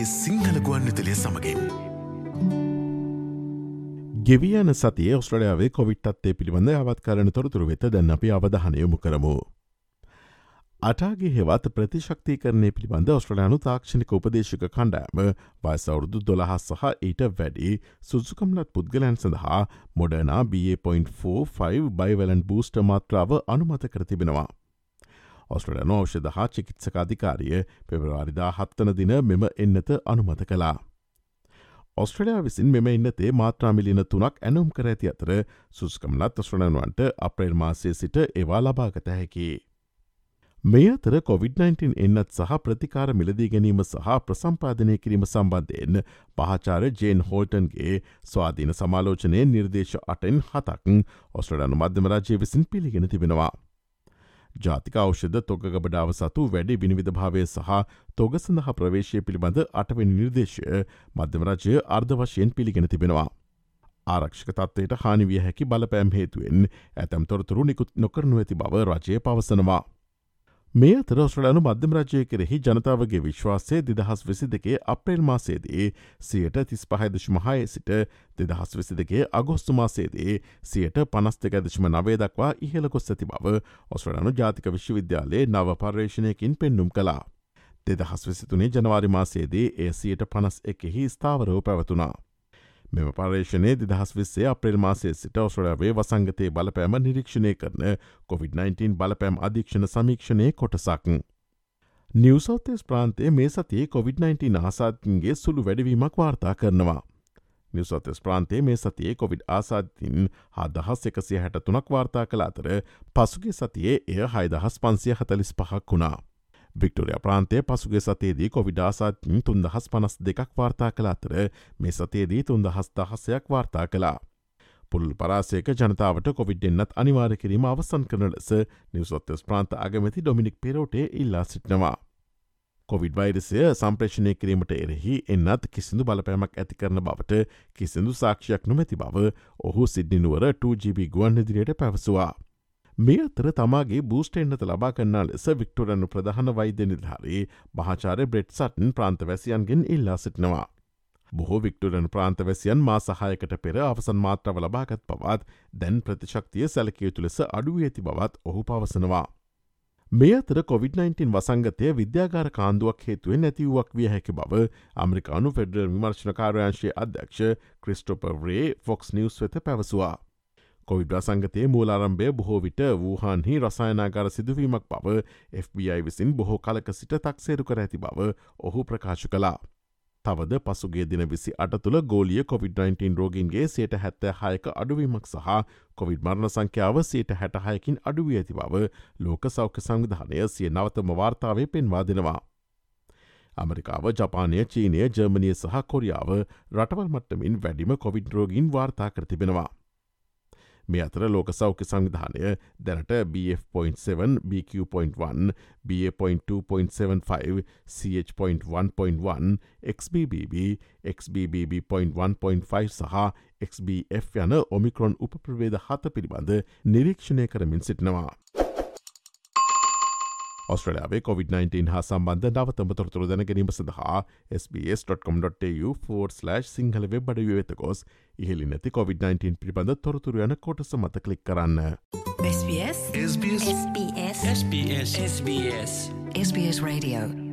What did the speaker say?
SBS Sinhala ගුවන්විතලය සමගින්. ගෙවියන සතිය ඔස්ට්‍රලයාාවේ කොවිට්ත්තේ පිළිබඳ අවත් කරන තොරතුරු වෙත දැන් අපි අවධහනයමු කරමු. අටාගේ හෙවත් ප්‍රතිශක්ති කරණය පිළිබඳ ඔස්ට්‍රලයානු තාක්ෂණික උපදේශක කණ්ඩෑම වයිසවුරුදු දොළහස් සහ ඊට වැඩි සුසුකම්ලත් පුද්ගලයන් සඳහා මොඩනා B.45 බයිවලන් බූස්ට මාත්‍රාව අනුමත කර තිබෙනවා. ඔස්ට්‍රලයන ෞෂධ හා චිකිත්සකාධිකාරිය පෙබරවාරිදා හත්තන දින මෙම එන්නත අනුමත කලා. ඔස්ට්‍රලයා විසින් මෙම එන්නතේ මාත්‍රාමිලින තුනක් ඇනුම් කර ඇති අතර සුස්කම්ලත් ඔස්ට්‍රලනුවන්ට අප්‍රේල් මාසය සිට ඒවා ලබාගත හැකි. මේ අතර COොVID-19 එන්නත් සහ ප්‍රතිකාර මිලදී ගැනීම සහ ප්‍රසම්පාදනය කිරීම සම්බන්ධයෙන් පහචාර ජේන් හෝටන්ගේ ස්වාධීන සමාලෝචනය නිර්දේශ අටෙන් හතක් ඔස්ට්‍රලයානු මධ්‍යම රජය විසින් පිළිගෙන තිබෙනවා. ජාතික ෞෂධ තොග ගබඩාව සතු වැඩි විනිවිධ භාවය සහ තොග සඳහා ප්‍රවේශය පිළිබඳ අටවෙනි නිර්දේශය මධ්‍යමරජය අර්ධ වශයෙන් පිළිගෙන තිබෙනවා. ආරක්ෂක තත්වයට හානිවිය හැකි බලපෑම් හේතුවෙන් ඇතැම් තොරතුරු නිකුත් නොකරනු ඇති බව රජය පවසනවා. මේ අතර ඔස්ට්‍රලයානු මධ්‍යම රජය කෙරෙහි ජනතාවගේ විශ්වාසය දෙදහස් වෙසි දෙකේ අප්‍රේල් මාසේදී සියට තිස් පහදශමහය සිට දෙදහස් වෙසි දෙකේ අගොස්තු මාසේදී සියට පනස් දෙකදශම නවේ දක්වා ඉහළ කොස් ඇති බව ඔස්ට්‍රලයානු ජාතික විශ්වවිද්‍යාලයේ නව පර්යේෂණයකින් පෙන්නුම් කලා. දෙදහස් වෙසිතුනේ ජනවාරි මාසේදී ඒ සියට පනස් එකෙහි ස්ථාවරෝ පැවතුනා. මෙම පර්ේෂණය දිදහස් විස්සේ අප්‍රේල් මාසය සිට ඔස්ට්‍රලයාාවේ වසංගතය බලපෑම නිරීක්ෂණය කරන COොVID-19 බලපෑම් අධීක්ෂණ සමීක්ෂණය කොටසක්. නිවසෝතෙස් ප්‍රාන්තය මේ සතියේ COොVID-19 ආසාතින්ගේ සුළු වැඩවීමක් වාර්තා කරනවා. නිවසෝතෙස් ප්‍රාන්තේ මේ සතියේ කොවිඩ් ආසාධතින් හදහස් එකසිය හැට තුනක් වාර්තා කළ අතර පසුගේ සතියේ එය හයිදහස් පන්සිය හතලිස් පහක් වුණා. වික්ටෝරිය ප්‍රාන්තය පසුගේ සතේදී කොවිඩාසාත්න් තුන්දහස් පනස් දෙකක් වාර්තා කළ අතර මේ සතේදී තුන්දහස් දහසයක් වාර්තා කලා. පුල් පරාසයක ජනතාවට කොවිඩ් එන්නත් අනිවාර කිරීම අවසන් කරන ලෙස නිවසොත්තස් ප්‍රාන්ත අගමැති ඩොමිනික් පෙරෝටේ ඉල්ලා සිටනවා. කොවිඩ් වෛරසය සම්ප්‍රේෂණය කිරීමට එරෙහි එන්නත් කිසිදු බලපෑමක් ඇති කරන බවට කිසිදු සාක්ෂයක් නොමැති බව ඔහු සිද්ධිනුවර 2GB ගුවන් ඉදිරියට පැවසවා. මේ අතර තමාගේ බූස්ට එන්නත ලබා කන්නා ලෙස වික්ටෝරනු ප්‍රධාන වෛද්‍ය නිධාරී මහාචාර බ්‍රෙට් සටන් ප්‍රාන්තවැසියන්ගෙන් ඉල්ලා සිටිනවා. බොහෝ වික්ටෝරන් ප්‍රාන්තවැසියන් මා සහයකට පෙර අවසන් මාත්‍රව ලබාගත් පවත් දැන් ප්‍රතිශක්තිය සැලකයුතු ලෙස අඩුව ඇති බවත් ඔහු පවසනවා. මේ අතර COොVID-19 වසංගතය විද්‍යාගාර කාන්දුවක් හේතුවෙන් නැතිවුවක් විය හැකි බව අමරිකානු ෆෙඩරල් විමර්ශණ කාරයංශය අධ්‍යක්ෂ ක්‍රිස්ටෝපර් රේ ෆොක්ස් නිවස් වෙත පැවසවා. කොවිඩ සංගතයේ මූලාරම්භය බොහෝ විට වූහන්හි රසායනාගර සිදුවීමක් බව FBI විසින් බොහෝ කලක සිට තක්සේරු කර ඇති බව ඔහු ප්‍රකාශ කලා. තවද පසුගේ දින විසි අට තුළ ගෝලිය COොVID-19 රෝගන්ගේ සේට හැත්ත හයක අඩුවීමක් සහ කොවිඩ් මරණ සංඛ්‍යාව සේට හැටහයකින් අඩුවිය ඇති බව ලෝක සෞඛ්‍ය සංවිධානය සිය නවතම වාර්තාවේ පෙන්වා දෙනවා. ඇමරිකාව ජපානය චීනය ජර්මණය සහ කොරියාව රටවල් මට්ටමින් වැඩිම කොවිඩ් රෝගීන් වාර්තා කරතිබෙනවා. මේ අතර ලෝක සෞඛ්‍ය සංවිධානය දැනට BF.7 BQ.1 BA.2.75 CH.1.1 XBBB XBBB.1.5 සහ XBF යන ඔමික්‍රොන් උපප්‍රවේද හත පිළිබඳ නිරීක්ෂණය කරමින් සිටිනවා. ඔස්ට්‍රලයාාවේ COොVID-19 හා සම්බන්ධ නවතම තොරතුරු දැන ගැනීම සඳහා SBS.com.tu4/ සිංහල වෙබ් අඩ වෙත ගොස් ඉහලි නැති COොVID-19 පිළිබඳ තොරතුරු යන කොටස මත කලික් කරන්න. SBS SBS SBS SBS SBS SBS Radio